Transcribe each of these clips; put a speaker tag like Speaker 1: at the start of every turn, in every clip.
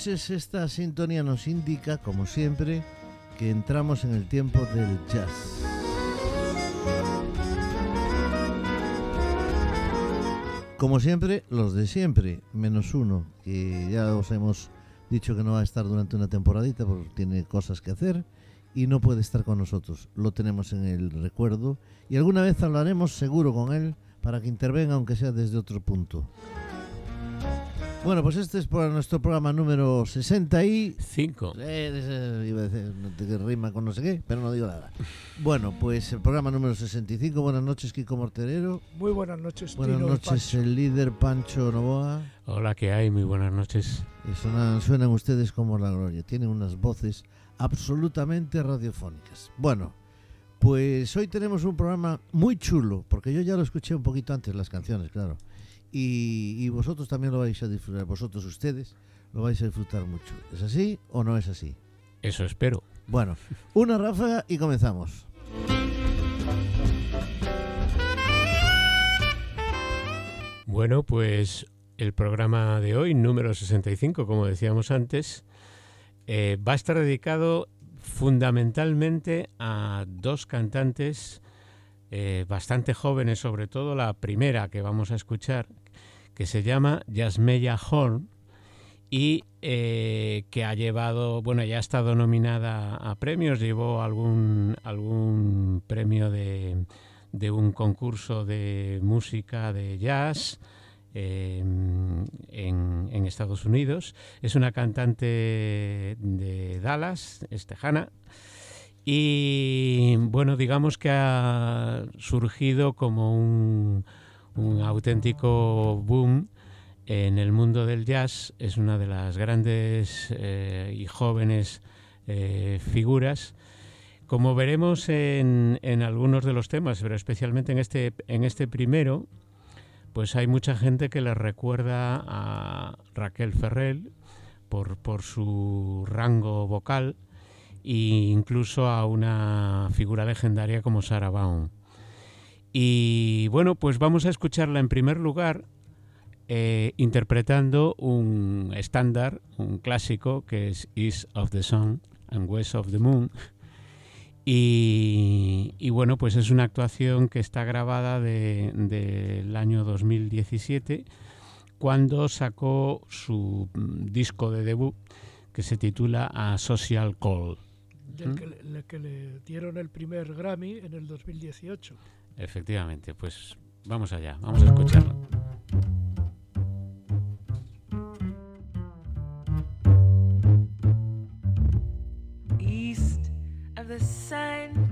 Speaker 1: Noches, esta sintonía nos indica, como siempre, que entramos en el tiempo del jazz. Como siempre, los de siempre, menos uno, que ya os hemos dicho que no va a estar durante una temporadita porque tiene cosas que hacer y no puede estar con nosotros. Lo tenemos en el recuerdo y alguna vez hablaremos seguro con él para que intervenga aunque sea desde otro punto. Bueno, pues este es para nuestro programa número 65. Eh, iba a decir, que rima con no sé qué, pero no digo nada. Bueno, pues el programa número 65. Buenas noches, Kiko Morterero.
Speaker 2: Muy buenas noches,
Speaker 1: Buenas noches, el líder Pancho Novoa.
Speaker 3: Hola, ¿qué hay? Muy buenas noches.
Speaker 1: Y suenan, suenan ustedes como la gloria. Tienen unas voces absolutamente radiofónicas. Bueno, pues hoy tenemos un programa muy chulo, porque yo ya lo escuché un poquito antes, las canciones, claro y, vosotros también lo vais a disfrutar, vosotros ustedes lo vais a disfrutar mucho. ¿Es así o no es así?
Speaker 3: Eso espero.
Speaker 1: Bueno, una ráfaga y comenzamos.
Speaker 3: Bueno, pues el programa de hoy, número 65, como decíamos antes, eh, va a estar dedicado fundamentalmente a dos cantantes eh, bastante jóvenes, sobre todo la primera que vamos a escuchar, que se llama Yasmeya Horn y eh, que ha llevado, bueno, ya ha estado nominada a premios, llevó algún, algún premio de, de un concurso de música de jazz. Eh, en, en, Estados Unidos. Es una cantante de Dallas, es tejana, y bueno, digamos que ha surgido como un, auténtico boom en el mundo del jazz. Es una de las grandes eh, y jóvenes eh, figuras. Como veremos en, algunos de los temas, pero especialmente en este, en este primero, pues hay mucha gente que le recuerda a Raquel Ferrell por, por su rango vocal e incluso a una figura legendaria como Sarah Vaughan. Y bueno, pues vamos a escucharla en primer lugar eh, interpretando un estándar, un clásico que es East of the Sun and West of the Moon. Y, bueno, pues es una actuación que está grabada del de, año 2017 cuando sacó su mm, disco de debut que se titula A Social Call
Speaker 2: del que, le, que le dieron el primer Grammy en el 2018.
Speaker 3: Efectivamente, pues vamos allá, vamos a escucharlo.
Speaker 4: East of the sun,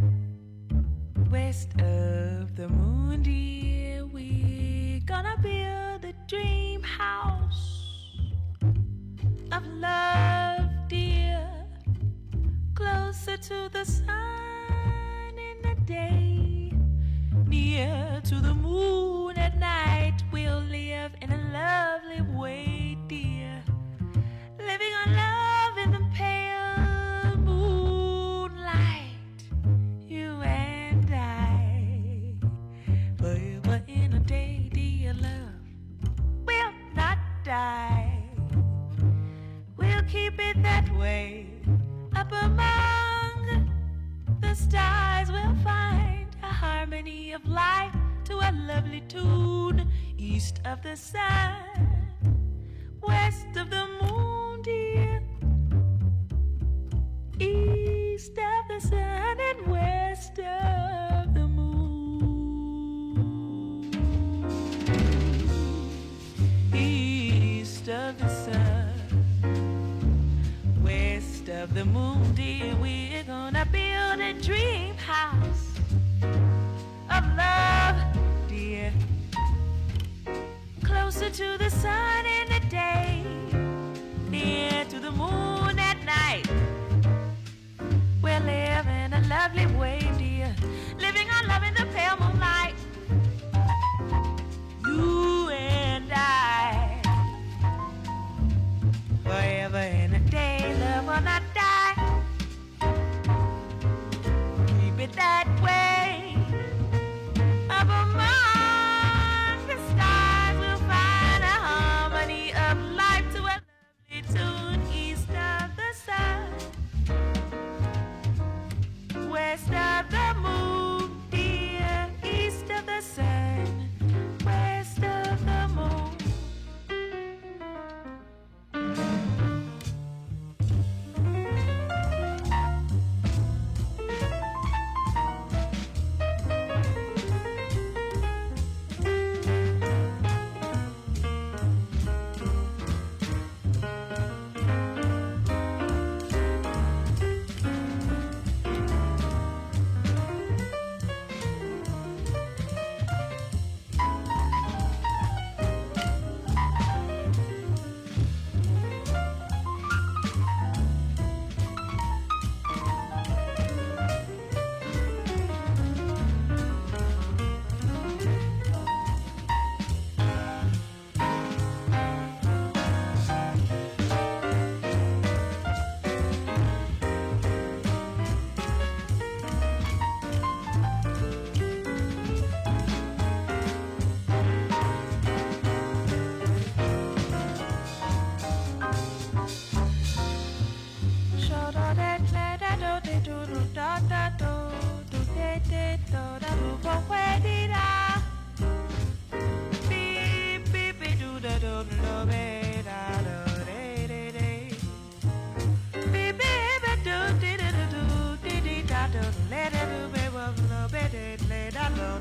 Speaker 4: west of the moon, dear, we gonna build a dream house of love, dear. closer to the sun to the moon at night. We'll live in a lovely way, dear, living on love in the pale moonlight. You and I, forever in a day, dear love, will not die. We'll keep it that way up among the stars, we'll find a harmony life to a lovely tune. East of the sun, west of the moon, dear. East of the sun and west of the moon. East of the sun west of the moon, dear, we're gonna build a dream love, dear. Closer to the sun in the day, near to the moon at night. We're living a lovely way, dear, living our love in the pale moonlight.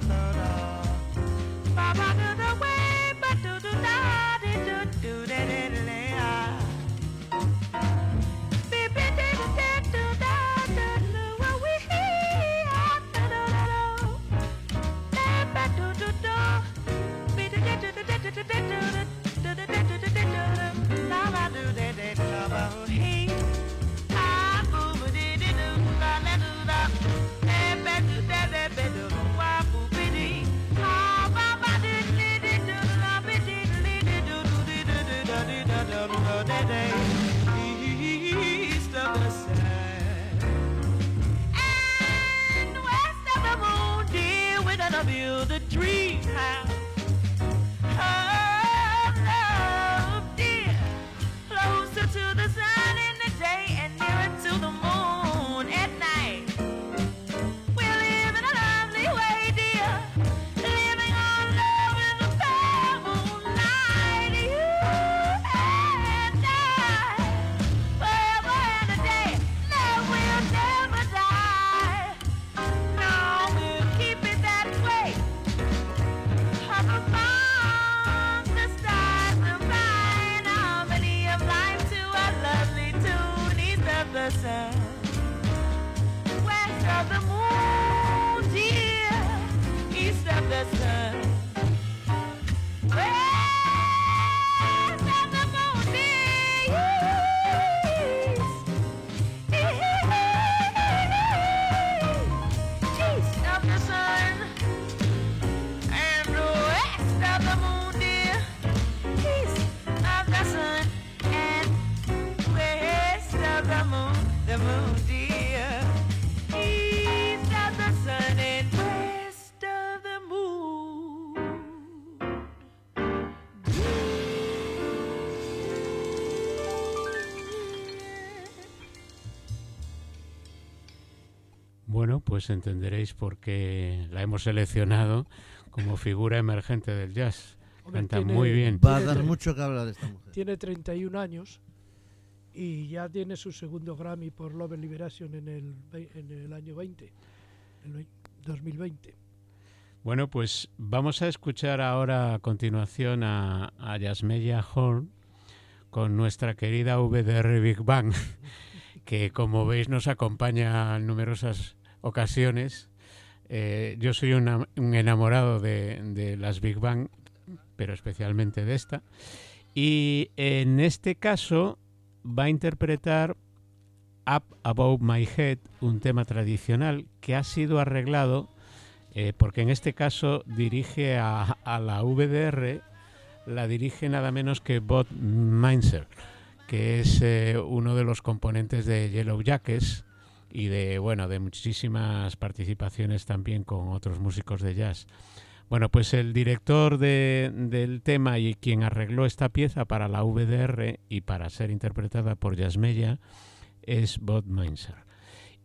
Speaker 5: no,
Speaker 4: you. Pues entenderéis por qué la hemos seleccionado como figura emergente del jazz.
Speaker 2: Hombre,
Speaker 4: Canta
Speaker 2: tiene-
Speaker 4: muy bien.
Speaker 1: Va a dar mucho que hablar de esta mujer.
Speaker 2: Tiene 31 años y ya tiene su segundo Grammy por Love and Liberation en el, en el año 20, el vei- 2020.
Speaker 4: Bueno, pues vamos a escuchar ahora a continuación a, a Yasmeya Horn con nuestra querida VDR Big Bang, que como veis nos acompaña en numerosas ocasiones. Eh, yo soy un enamorado de, las Big Bang, pero especialmente de esta. Y en este caso va a interpretar Up Above My Head, un tema tradicional que ha sido arreglado eh, porque en este caso dirige a, a la VDR, la dirige nada menos que Bob Mainzer, que es eh, uno de los componentes de Yellow Jackets y de bueno de muchísimas participaciones también con otros músicos de jazz. Bueno, pues el director de- del tema y quien arregló esta pieza para la VDR y para ser interpretada por Yasmeya es Bob Mainzer.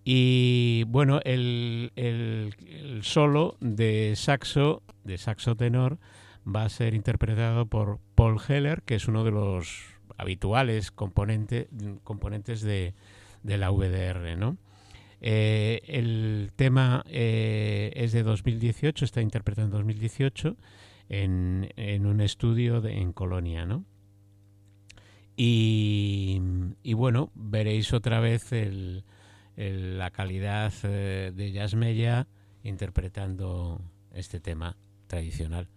Speaker 4: Y bueno, el, el- el solo de saxo, de saxo tenor, va a ser interpretado por Paul Heller, que es uno de los habituales componente- componentes de, de la VDR, ¿no? Eh, el tema eh, es de 2018, está interpretado en 2018 en, en un estudio en Colonia, ¿no? Y, y bueno, veréis otra vez la calidad eh, de Mella interpretando este tema tradicional.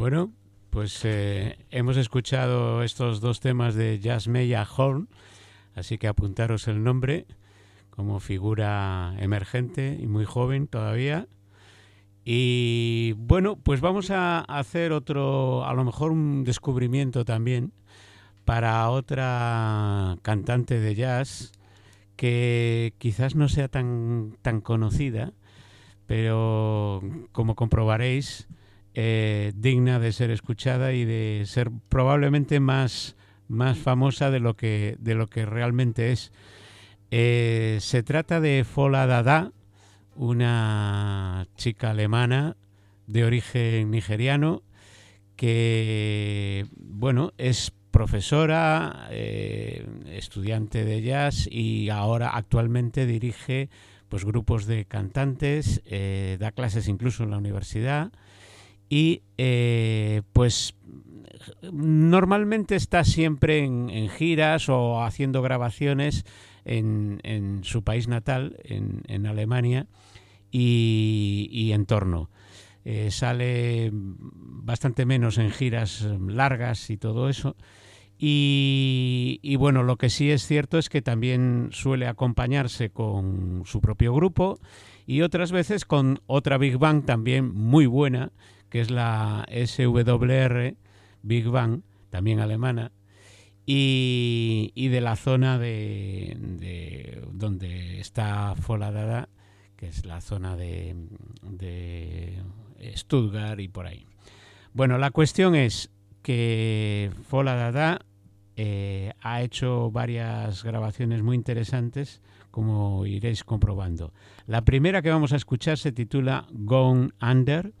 Speaker 3: Bueno, pues eh, hemos escuchado estos dos temas de Jasmeya Horn, así que apuntaros el nombre como figura emergente y muy joven todavía. Y bueno, pues vamos a hacer otro, a lo mejor un descubrimiento también para otra cantante de jazz que quizás no sea tan, tan conocida, pero como comprobaréis, eh, digna de ser escuchada y de ser probablemente más, más famosa de lo que, de lo que realmente es. Eh, se trata de Fola Dada, una chica alemana de origen nigeriano que, bueno, es profesora, eh, estudiante de jazz y ahora actualmente dirige pues grupos de cantantes, da clases incluso en la universidad y eh, pues normalmente está siempre en, giras o haciendo grabaciones en, su país natal, en, Alemania y, y en torno. Eh, sale bastante menos en giras largas y todo eso. Y, bueno, lo que sí es cierto es que también suele acompañarse con su propio grupo y otras veces con otra Big Bang también muy buena, que es la SWR Big Bang, también alemana, y, de la zona de, de, donde está Foladada, que es la zona de, de Stuttgart y por ahí. Bueno, la cuestión es que Fola Dada eh, ha hecho varias grabaciones muy interesantes, como iréis comprobando. La primera que vamos a escuchar se titula Gone Under.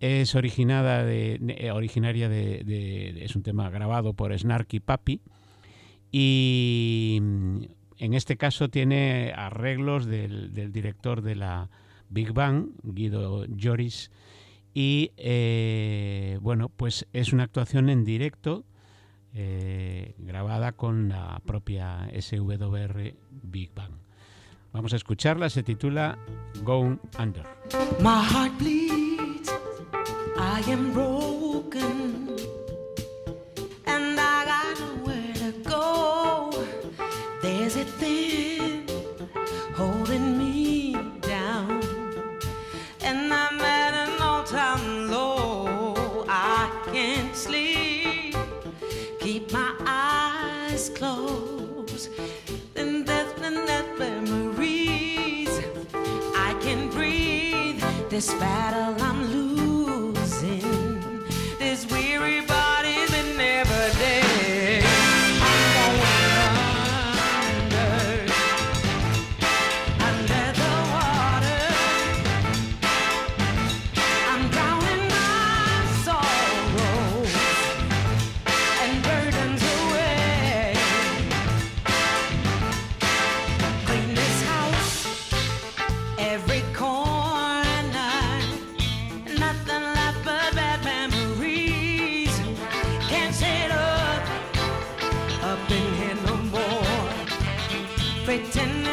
Speaker 3: Es originada de, eh, originaria de, es un tema grabado por Snarky Papi y en este caso tiene arreglos del, director de la Big Bang, Guido Joris, y eh, bueno, pues es una actuación en directo eh, grabada con la propia SWR Big Bang. Vamos a escucharla, se titula Gone Under.
Speaker 6: I am broken, and I got nowhere to go. There's a thing holding me down, and I'm at an all-time low. I can't sleep, keep my eyes closed, and death and death memories. I can breathe. This battle frightened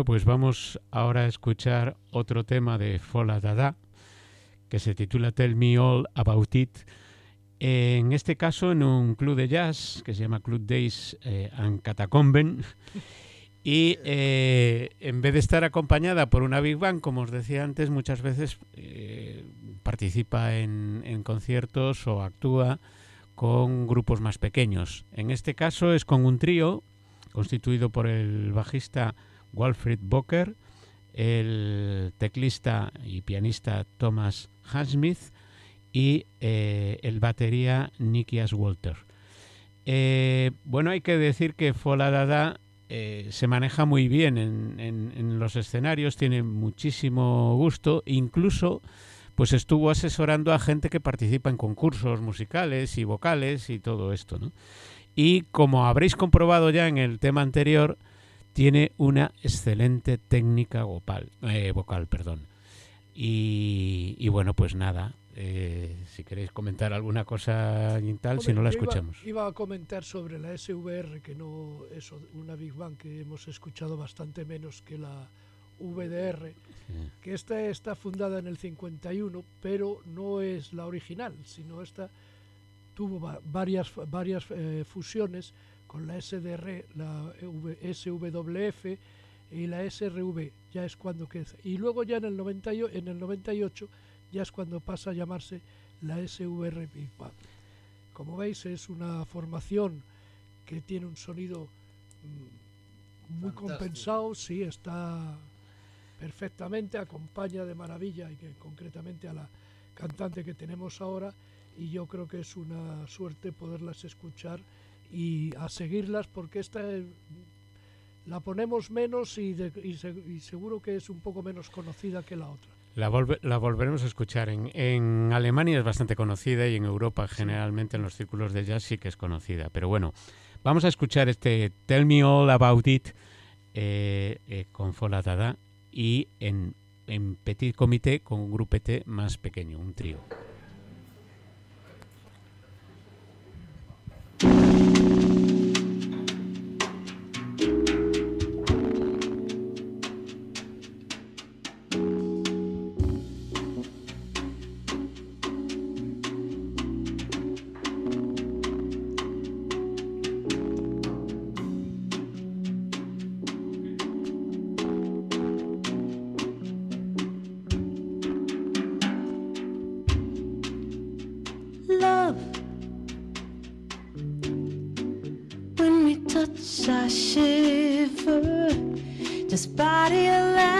Speaker 3: Bueno, pues vamos ahora a escuchar otro tema de Fola Dada que se titula Tell Me All About It. En este caso, en un club de jazz que se llama Club Days eh, and Catacomben. Y eh, en vez de estar acompañada por una Big Band, como os decía antes, muchas veces eh, participa en, en conciertos o actúa con grupos más pequeños. En este caso es con un trío constituido por el bajista Walfrid Boker, el teclista y pianista Thomas Hansmith y eh, el batería Nikias Walter. Eh, bueno, hay que decir que Fola Dada eh, se maneja muy bien en, en- en los escenarios, tiene muchísimo gusto, incluso pues estuvo asesorando a gente que participa en concursos musicales y vocales y todo esto, ¿no? Y como habréis comprobado ya en el tema anterior, tiene una excelente técnica vocal, eh, vocal perdón. Y, y bueno, pues nada, eh, si queréis comentar alguna cosa y tal, si no la
Speaker 2: iba-
Speaker 3: escuchamos.
Speaker 2: Iba, a comentar sobre la SVR, que no es una Big Bang que hemos escuchado bastante menos que la VDR,
Speaker 3: Sí.
Speaker 2: que esta está fundada en el 51, pero no es la original, sino esta tuvo va- varias, varias eh, fusiones con la SDR, la SWF y la SRV, ya es cuando crece. Y luego ya en el, 98, en el 98 ya es cuando pasa a llamarse la SVR. Como veis es una formación que tiene un sonido mm, muy
Speaker 1: Fantástico.
Speaker 2: compensado, sí, está perfectamente, acompaña de maravilla y que concretamente a la cantante que tenemos ahora y yo creo que es una suerte poderlas escuchar y a seguirlas porque esta eh, la ponemos menos y, de- y se- y seguro que es un poco menos conocida que la otra.
Speaker 3: La, volve- la volveremos a escuchar. En, en Alemania es bastante conocida y en Europa generalmente en los círculos de jazz sí que es conocida. Pero bueno, vamos a escuchar este Tell Me All About It eh, eh, con Fola Dada y en, en petit comité con un grupete más pequeño, un trío.
Speaker 6: body
Speaker 7: alive.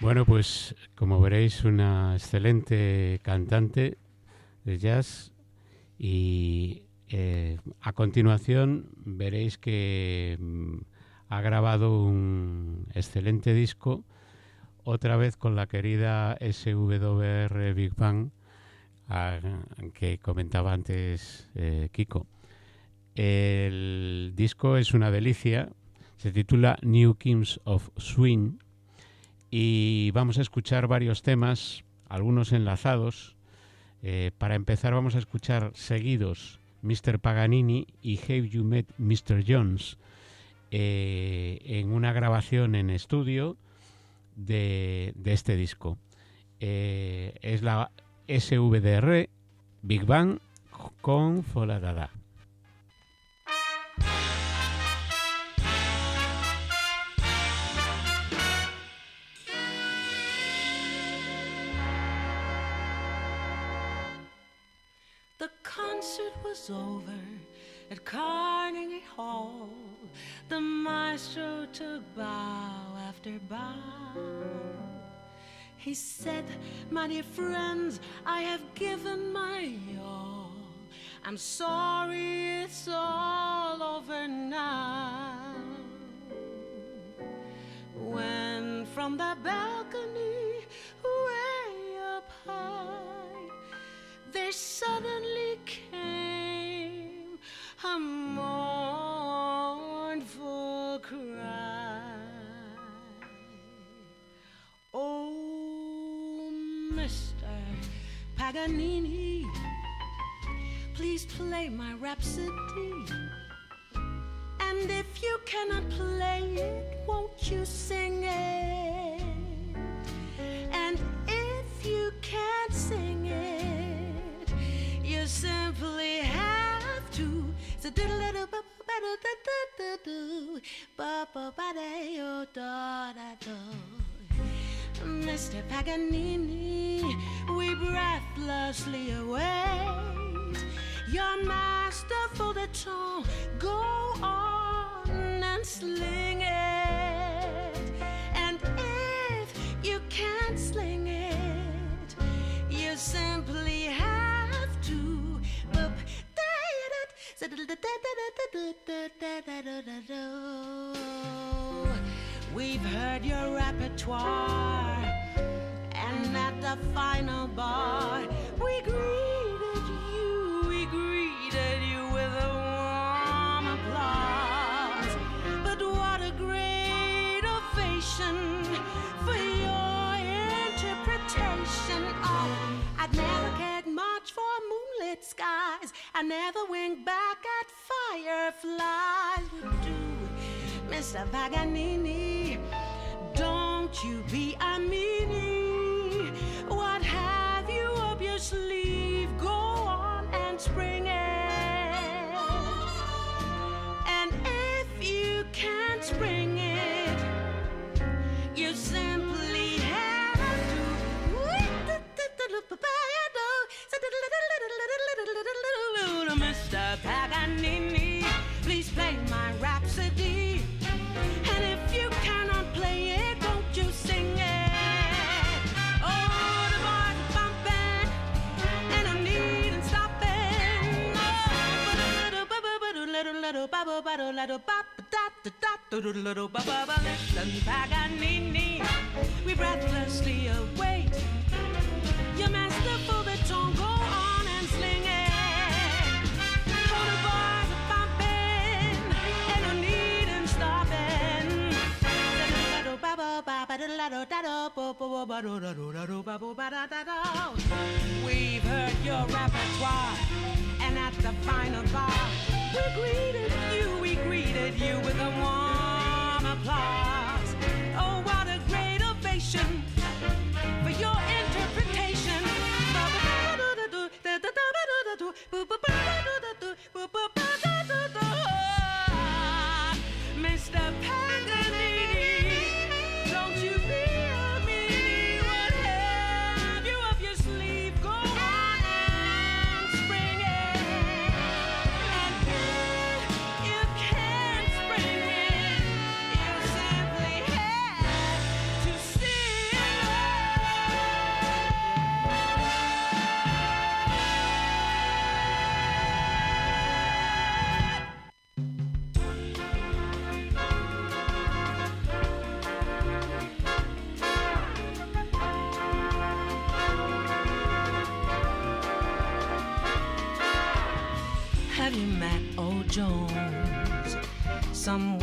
Speaker 3: Bueno, pues como veréis, una excelente cantante de jazz y eh, a continuación veréis que mm, ha grabado un excelente disco, otra vez con la querida SWR Big Bang, ah, que comentaba antes eh, Kiko. El disco es una delicia, se titula New Kings of Swing y vamos a escuchar varios temas, algunos enlazados. Eh, para empezar vamos a escuchar seguidos Mr. Paganini y Have You Met Mr. Jones eh, en una grabación en estudio de, este disco. Eh, es la SVDR Big Bang con Foladada.
Speaker 6: Over at Carnegie Hall. The maestro took bow after bow. He said, My dear friends, I have given my all. I'm sorry it's all over now. When from the balcony, way up high, there suddenly a mournful cry. Oh, Mr. Paganini, please play my rhapsody. And if you cannot play it, won't you sing it? And if you can't sing it, you simply diddle ba ba da da da do ba ba ba da yo da da do. Mr. Paganini, we breathlessly await your masterful tone. Go on and sling it. And if you can't sling it, you simply have to. We've heard your repertoire, and at the final bar, we greet. I never wink back at fireflies would do. Mr. Paganini, don't you be a meanie. What have you up your sleeve? Go on and spring it. And if you can't spring it, you simply have to. Little bubble bubble little bop little bubble Paganini. We breathlessly await your masterful baton. Go on and sling it. Oh, the boys are bumping, and I'm needing stopping. Little bubble bubble little da da. We've heard your repertoire, and at the final bar,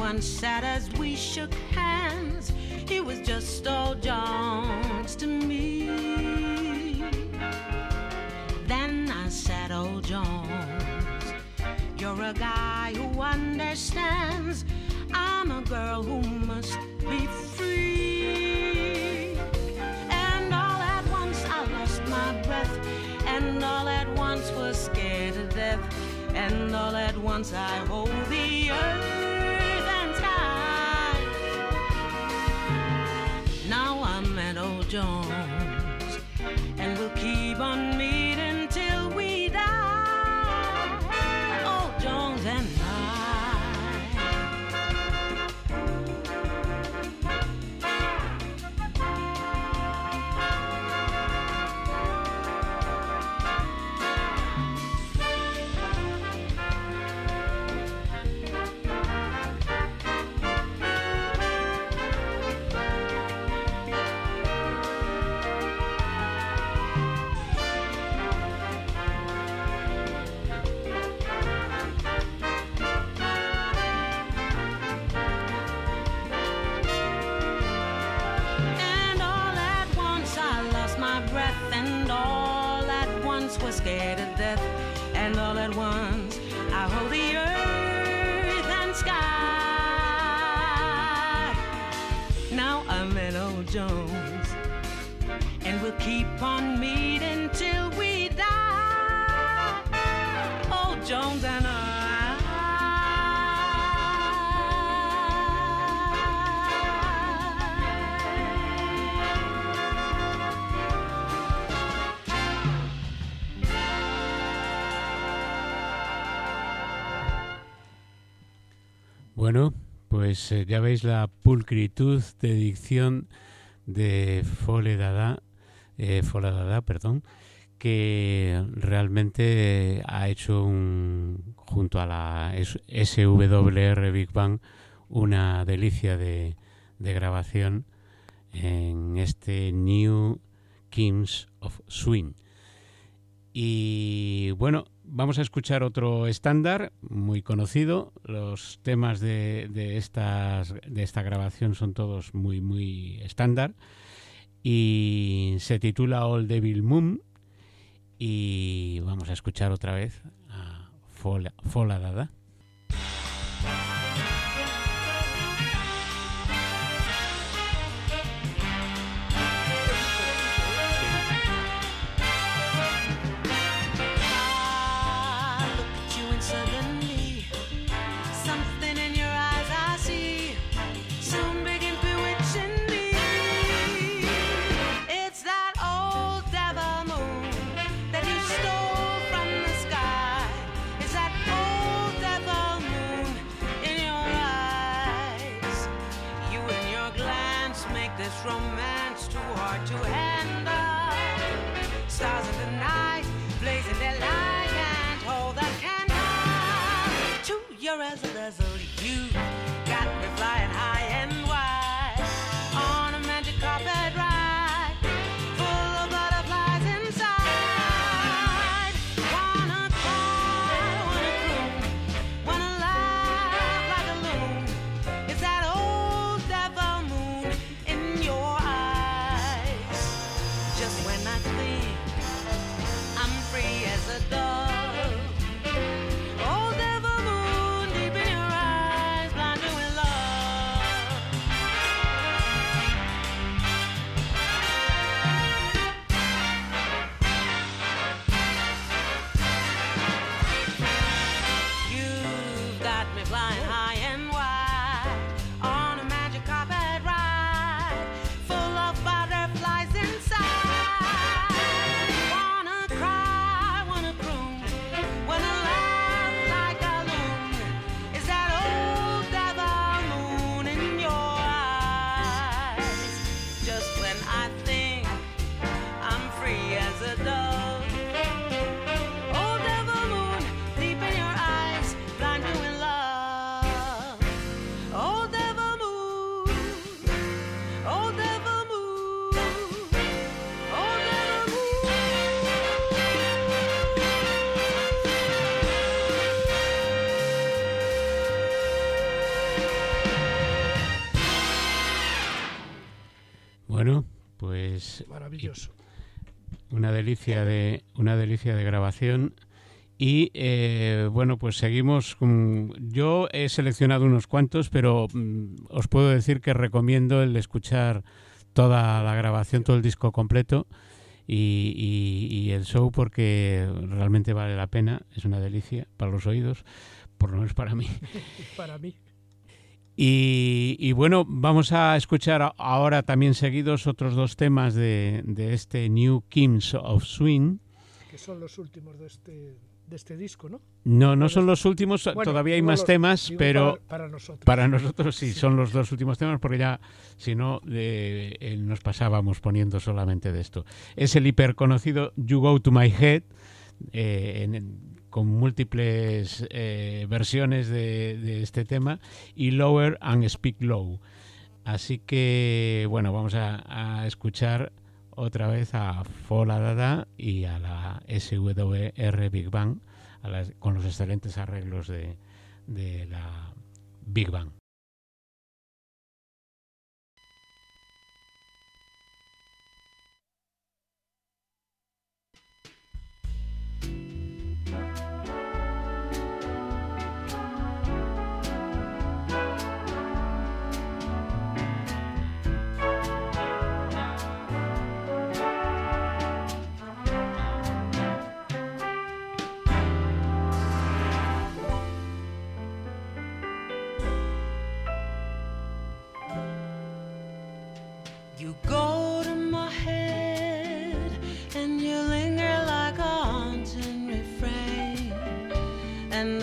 Speaker 6: Someone said as we shook hands, he was just old Jones to me. Then I said, Old Jones, you're a guy who understands. I'm a girl who must be free. And all at once I lost my breath, and all at once was scared to death, and all at once I hold at
Speaker 3: pues eh, ya veis la pulcritud de dicción de Fole Dada, eh, perdón, que realmente ha hecho un, junto a la SWR Big Bang una delicia de, de grabación en este New Kings of Swing. Y bueno, vamos a escuchar otro estándar muy conocido. Los temas de, estas, de esta grabación son todos muy, muy estándar. Y se titula All Devil Moon. Y vamos a escuchar otra vez a Fola, Fola Dada. Delicia de una delicia de grabación y eh, bueno pues seguimos yo he seleccionado unos cuantos pero mm, os puedo decir que recomiendo el escuchar toda la grabación todo el disco completo y, y- y el show porque realmente vale la pena es una delicia para los oídos por lo menos para mí
Speaker 2: Para mí.
Speaker 3: Y, y bueno, vamos a escuchar ahora también seguidos otros dos temas de, de este New Kings of Swing.
Speaker 2: que son los últimos de este, de este disco, ¿no?
Speaker 3: No, no son los últimos,
Speaker 2: Bueno,
Speaker 3: todavía hay más
Speaker 2: los-
Speaker 3: temas, pero
Speaker 2: Para, para nosotros.
Speaker 3: para nosotros sí, son los dos últimos temas porque ya, si no, eh, eh, nos pasábamos poniendo solamente de esto. Es el hiperconocido You Go to My Head, eh, en- con múltiples eh, versiones de, de este tema, y Lower and Speak Low. Así que, bueno, vamos a, escuchar otra vez a Fola Dada y a la SWR Big Bang, a con los excelentes arreglos de, de la Big Bang.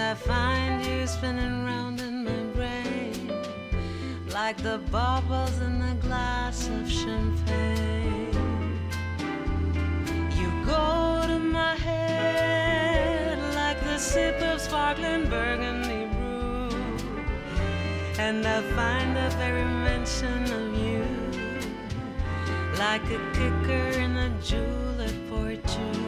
Speaker 6: I find you spinning round in my brain like the bubbles in a glass of champagne. You go to my head like the sip of sparkling burgundy brew. And I find the very mention of you like a kicker in a julep or two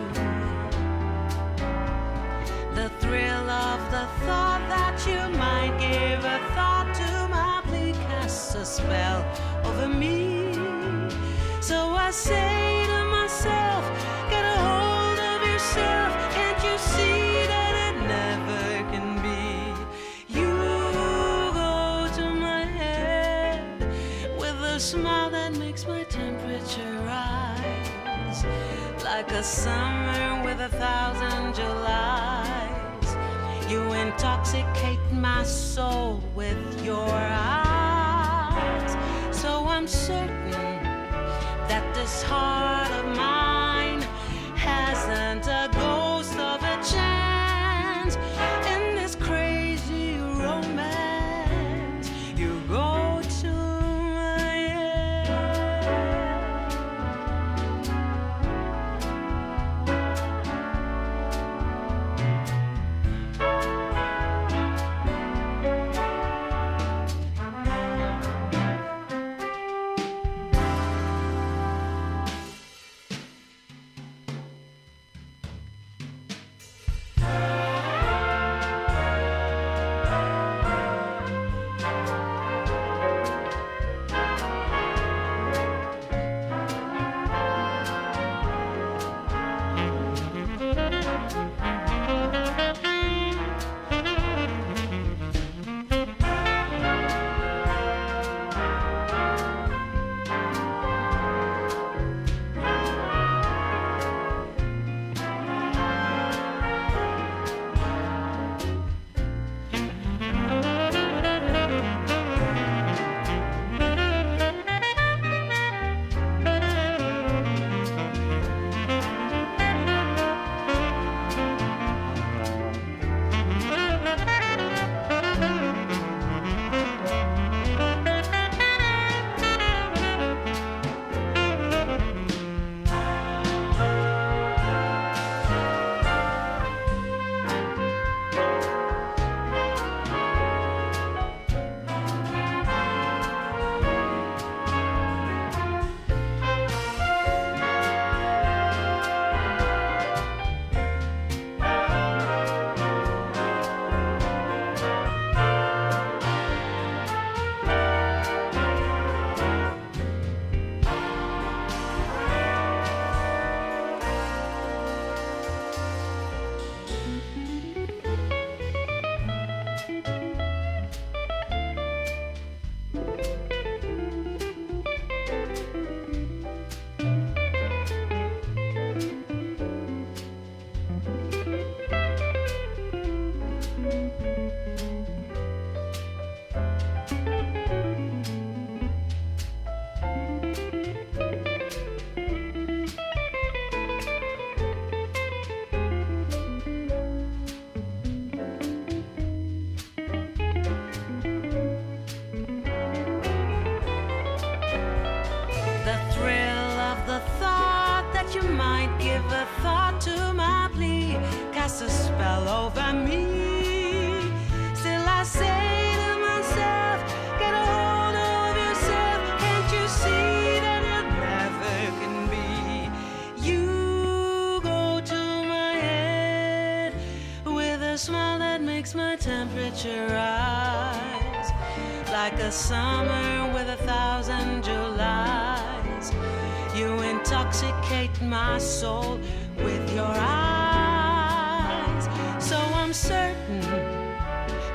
Speaker 6: thrill of the thought that you might give a thought to my plea, casts a spell over me. So I say to myself, get a hold of yourself, can't you see that it never can be? You go to my head with a smile that makes my temperature rise like a summer with a thousand Julys. You intoxicate my soul with your eyes. So I'm certain that this heart of mine.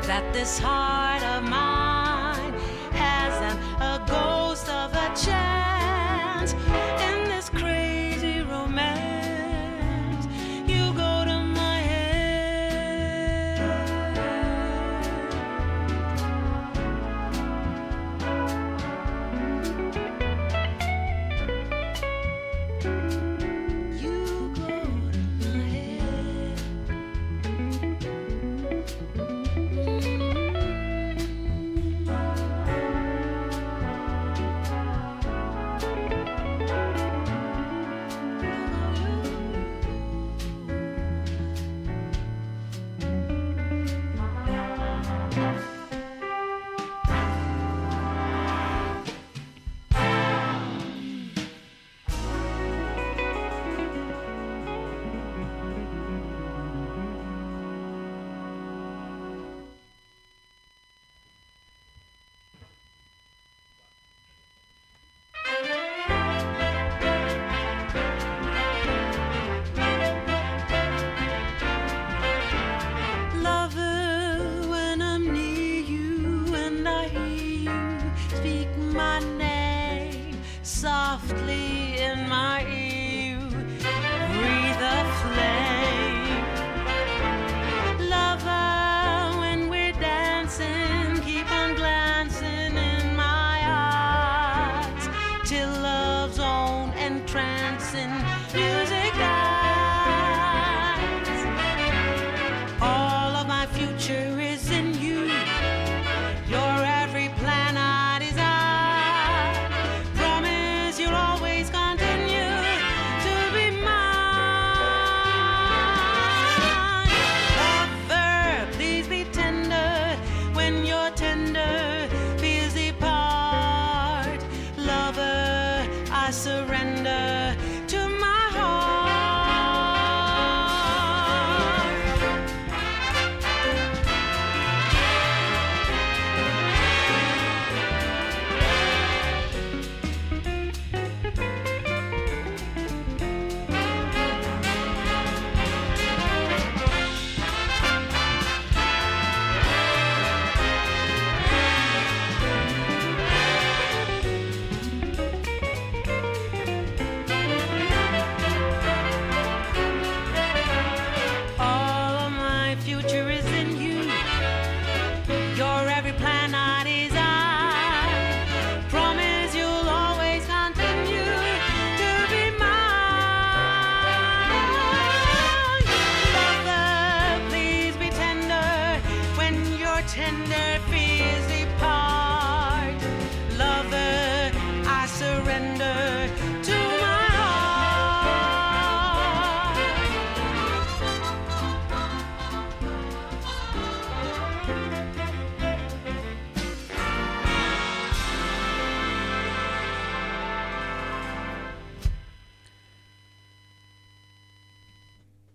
Speaker 6: that this heart of mine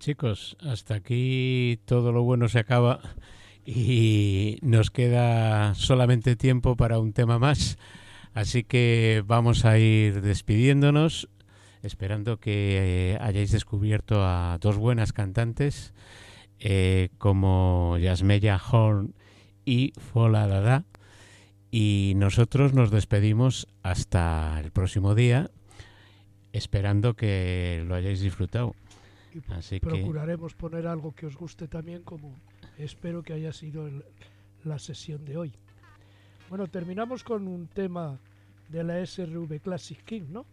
Speaker 3: chicos, hasta aquí todo lo bueno se acaba y nos queda solamente tiempo para un tema más. Así que vamos a ir despidiéndonos, esperando que eh, hayáis descubierto a dos buenas cantantes eh, como Yasmeya Horn y Fola Dada. Y nosotros nos despedimos hasta el próximo día, esperando que lo hayáis disfrutado.
Speaker 2: Y
Speaker 3: que
Speaker 2: procuraremos poner algo que os guste también, como espero que haya sido el- la sesión de hoy. Bueno, terminamos con un tema de la SRV Classic King, ¿no?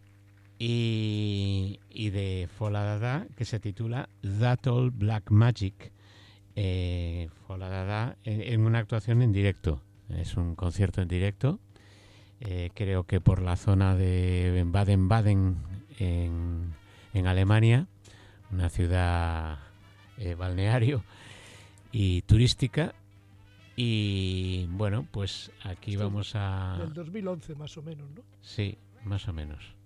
Speaker 3: y, y de Fola Dada que se titula That All Black Magic. Eh, Fola Dada en, en una actuación en directo. Es un concierto en directo. eh, creo que por la zona de Baden-Baden en, en Alemania, una ciudad eh, balneario y turística. Y bueno, pues aquí
Speaker 2: Esto
Speaker 3: vamos a...
Speaker 2: Del 2011 más o menos, ¿no?
Speaker 3: Sí, más o menos.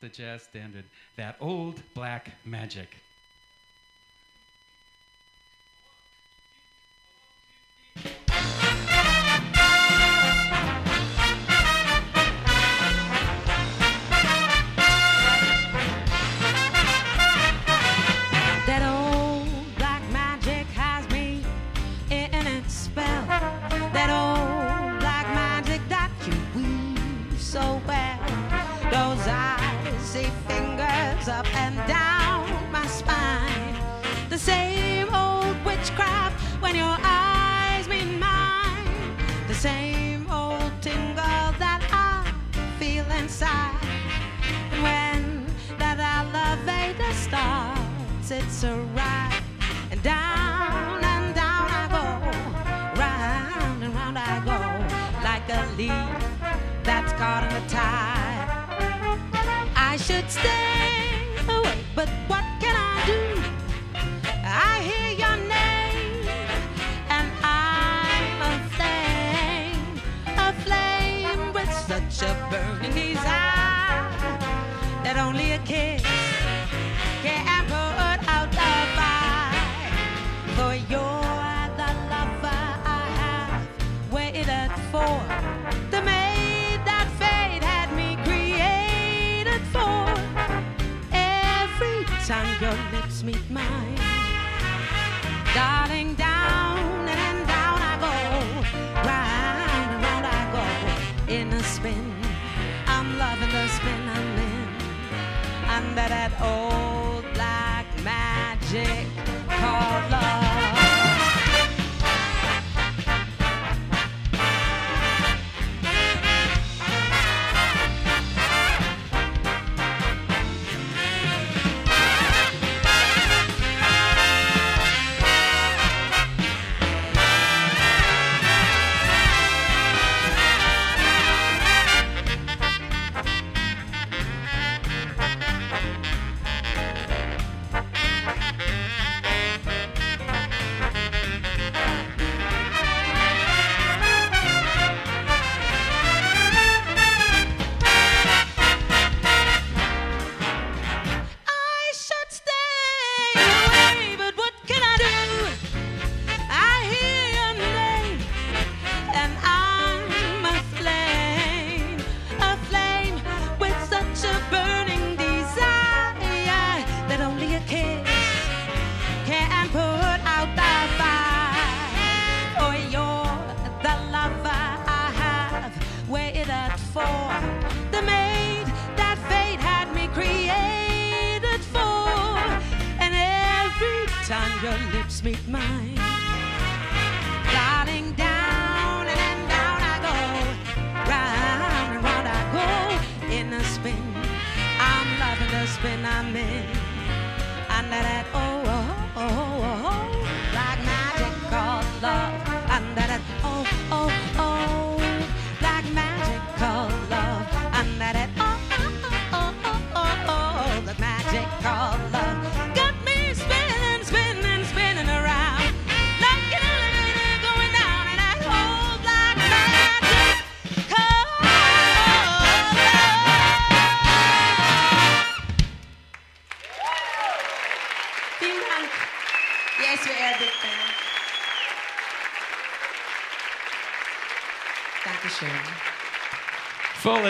Speaker 8: the jazz standard, that old black magic.
Speaker 6: Inside. And when that elevator starts, it's a ride. And down and down I go, round and round I go, like a leaf that's caught in the tide. I should stay away, but what such a burning desire that only a kiss can under that old black magic called love.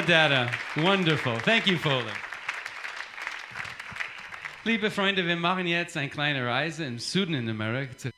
Speaker 8: Data. Wonderful. Thank you, Fola. Liebe Freunde, wir machen jetzt eine kleine Reise im Süden in Amerika